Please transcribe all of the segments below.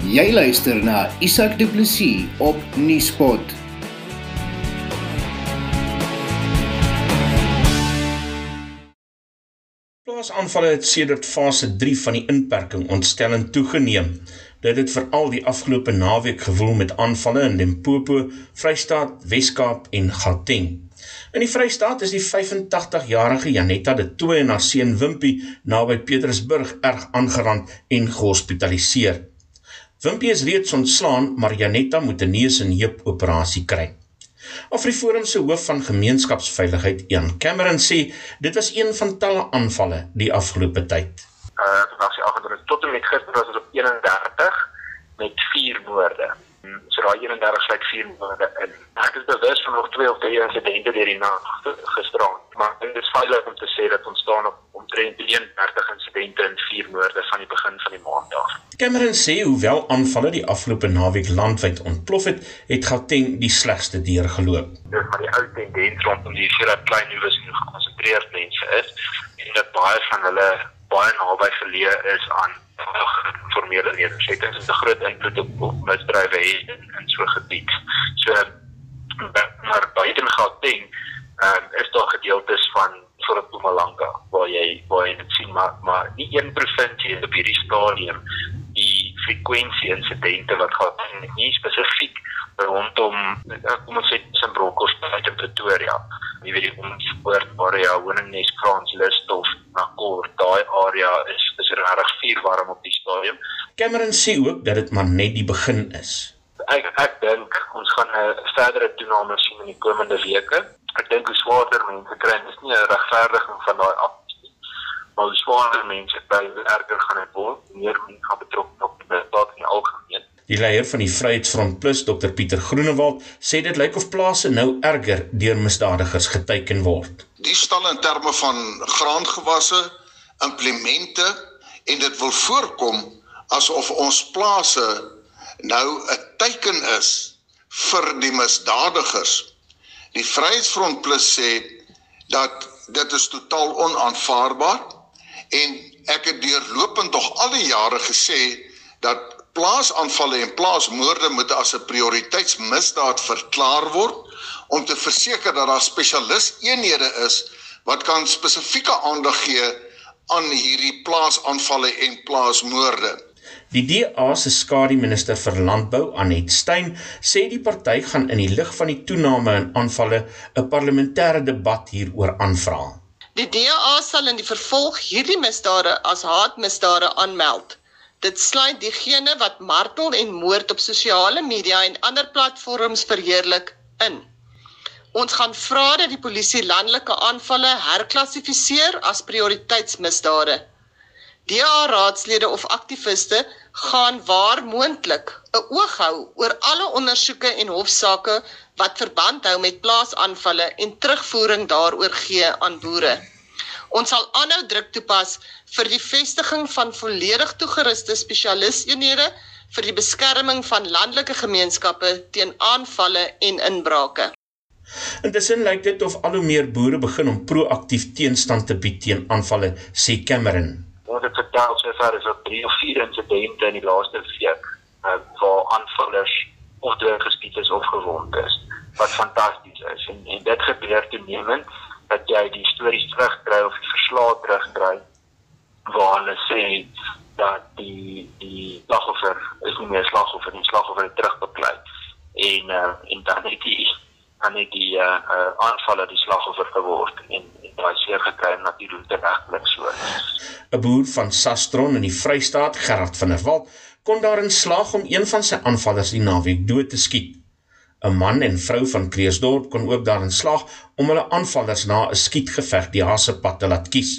Jy luister na Isak Du Plessis op Nieuwspot. Plaasaanvalle het sedert fase 3 van die inperking ontstellend toegeneem. Dit het veral die afgelope naweek gewoel met aanvalle in Limpopo, Vrystaat, Wes-Kaap en Gauteng. In die Vrystaat is die 85-jarige Janetta de Tooy en haar seun Wimpie naby Petersburg erg aangerand en gehospitaliseer. Wimpie is reeds ontslaan, maar Janetta moet 'n neus en heup operasie kry. Afriforum se hoof van gemeenskapsveiligheid, Jan Cameron sê dit was een van talle aanvalle die afgelope tyd. Uh, was die afgedruk tot en met gister was dit op 31 met 4 moorde so daai 31 sluit 4 maande in. Ek is bewus van nog twee of drie insidente deur die nag gisteraan, maar dit is veilig om te sê dat ons staan op omtrent 31 insidente en 4 moorde van die begin van die maand af. Cameron sê hoewel aanvalle die afgelope naweek landwyd ontplof het, het Gauteng die slegste deurgeloop. Dit maar die ou tendens rondom die dat klein nuus en gekonsentreerd mense is en dat baie van hulle baie naby geleë is aan formele nedersettings is 'n groot invloed op, op misdrywe het in, in so 'n gebied. So maar buite Gauteng um, is daar gedeeltes van Mpumalanga jy waar jy dit sien maar maar nie een provinsie op hierdie stadium die frekwensie insidente wat gehad nie spesifiek rondom kom ons sê Simbroko's buite Pretoria. Jy weet die ons spoort area Winningnes Kranslis of Nakor daai area is is regtig vuur warm op die stadium. Cameron sê ook dat dit maar net die begin is. Ek ek dink ons gaan 'n verdere toename sien in die komende weke. Ek dink hoe swaarder mense kry, dis nie 'n regverdiging van daai maar hoe swaarder mense kry, erger gaan dit word. Meer mense gaan betrokke op die staat in die algemeen. Die leier van die Vryheidsfront Plus, Dr Pieter Groenewald, sê dit lyk of plase nou erger deur misdadigers geteiken word. Die stal in terme van graangewasse, implemente en dit wil voorkom asof ons plase nou 'n teiken is vir die misdadigers. Die Vryheidsfront Plus sê dat dit is totaal onaanvaarbaar en ek het deurlopend tog al die jare gesê dat plaasaanvalle en plaasmoorde moet as 'n prioriteitsmisdaad verklaar word om te verseker dat daar spesialis eenhede is wat kan spesifieke aandag gee aan hierdie plaasaanvalle en plaasmoorde. Die DA se skademinister vir landbou, Anet Stein, sê die party gaan in die lig van die toename in aanvalle 'n parlementêre debat hieroor aanvra. Die DA sal in die vervolg hierdie misdade as haatmisdade aanmeld. Dit sluit diegene wat martel en moord op sosiale media en ander platforms verheerlik in. Ons gaan vra dat die polisie landelike aanvalle herklassifiseer as prioriteitsmisdade. DA raadslede of aktiviste gaan waar moontlik 'n oog hou oor alle ondersoeke en hofsaake wat verband hou met plaasaanvalle en terugvoering daaroor gee aan boere. Ons sal aanhou druk toepas vir die vestiging van volledig toegeruste spesialisteenhede vir die beskerming van landelike gemeenskappe teen aanvalle en inbrake. Intussen lyk dit of al hoe meer boere begin om proaktief teenstand te bied teen aanvalle, sê Cameron. Vertel sover is daar 3 of 4 insidente in die laaste week uh, waar aanvallers of dood geskiet is of gewond is, wat fantasties is. En, en dit gebeur toenemend dat jy die stories terugkry of die verslae terugkry waar hulle sê dat die die slagoffer is nie meer slagoffer nie, slagoffer het terugbeklei. En uh, en dan het die aan net die uh, uh aanvalle die slagoffer geword en, en daai seer gekry natuurlik tereglik so. 'n Boer van Sastron in die Vrystaat, Gerard van der Walt, kon daarin slaag om een van sy aanvallers die naweek dood te skiet. 'n Man en vrou van Kreeusdorp kon ook daarin slaag om hulle aanvallers na 'n skietgeveg die Hasepad te laat kies.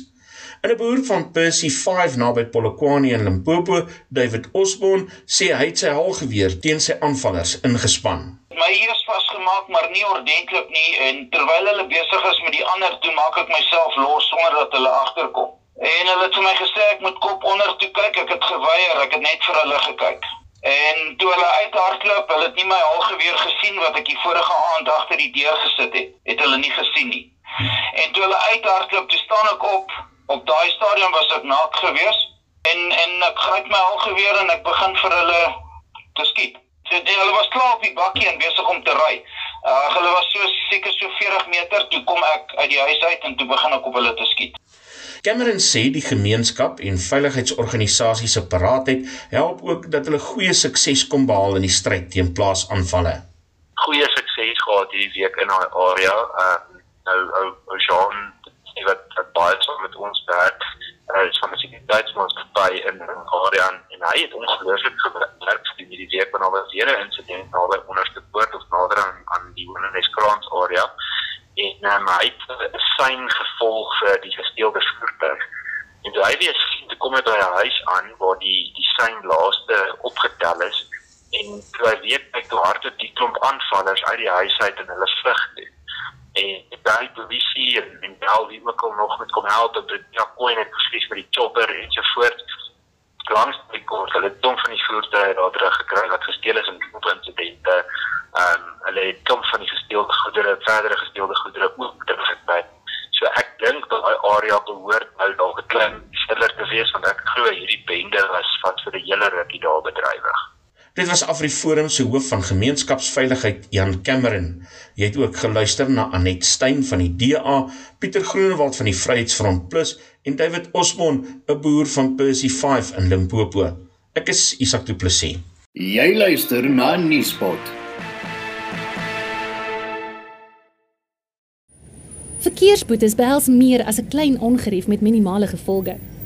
En 'n boer van Percy 5 naby Polokwane in Limpopo, David Osborne, sê hy het sy halgeweer teen sy aanvallers ingespan my eers vasgemaak maar nie ordentlik nie en terwyl hulle besig is met die ander toe maak ek myself los sonder dat hulle agterkom. En hulle het vir my gesê ek moet kop onder toe kyk. Ek het geweier. Ek het net vir hulle gekyk. En toe hulle uithardloop, hulle het nie my halgeweer gesien wat ek die vorige aand agter die deur gesit het. Het hulle nie gesien nie. En toe hulle uithardloop, toe staan ek op. Op daai stadium was ek naak geweest en en ek gryp my halgeweer en ek begin vir hulle te skiet. So die, hulle was klaar op die bakkie en besig om te ry. Uh hulle was so seker so 40 meter toe kom ek uit die huis uit en toe begin ek op hulle te skiet. Cameron sê die gemeenskap en veiligheidsorganisasies se paraatheid help ook dat hulle goeie sukses kom behaal in die stryd teen plaasaanvalle. Goeie sukses gehad hierdie week in daai area. Uh nou ou ou Jean wat, wat baie saam met ons werk, uh, is van die sekuriteitsmaatskappy in die area en hy het ongelooflik gewerk vir hierdie week wanneer daar weer 'n insident naby onderste poort of nader aan aan die Wonderneskraans area en um, hy het 'n sein gevolg vir die gesteelde voertuig. En toe hy weer toe kom hy by 'n huis aan waar die die sein laaste opgetel is en toe hy weet hy toe harte die klomp aanvallers uit die huis uit en hulle vlug toe. En daai polisie en, en al die ook al nog met kom help dit ja koei net presies vir die chopper en so voort langs kort hulle het van die voertuie daar terug gekry wat gesteel is in die insidente. Ehm um, hulle het kom van die gesteelde goedere, verdere gesteelde goedere ook teruggekry. So ek dink dat daai area behoort nou dalk 'n klein stiller te wees want ek glo hierdie bende was wat vir 'n hele rukkie daar bedrywig. Dit was Afriforum se hoof van gemeenskapsveiligheid Jan Cameron. Jy het ook geluister na Anet Stein van die DA, Pieter Groenewald van die Vryheidsfront Plus en David Osmond, 'n boer van Percy 5 in Limpopo. Ek is Isak Du Plessis. Jy luister na Nuuspot. Verkeersboetes behels meer as 'n klein ongerief met minimale gevolge.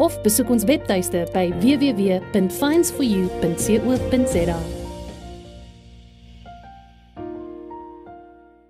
of besoek ons webtuiste by www.finds4u.co.za.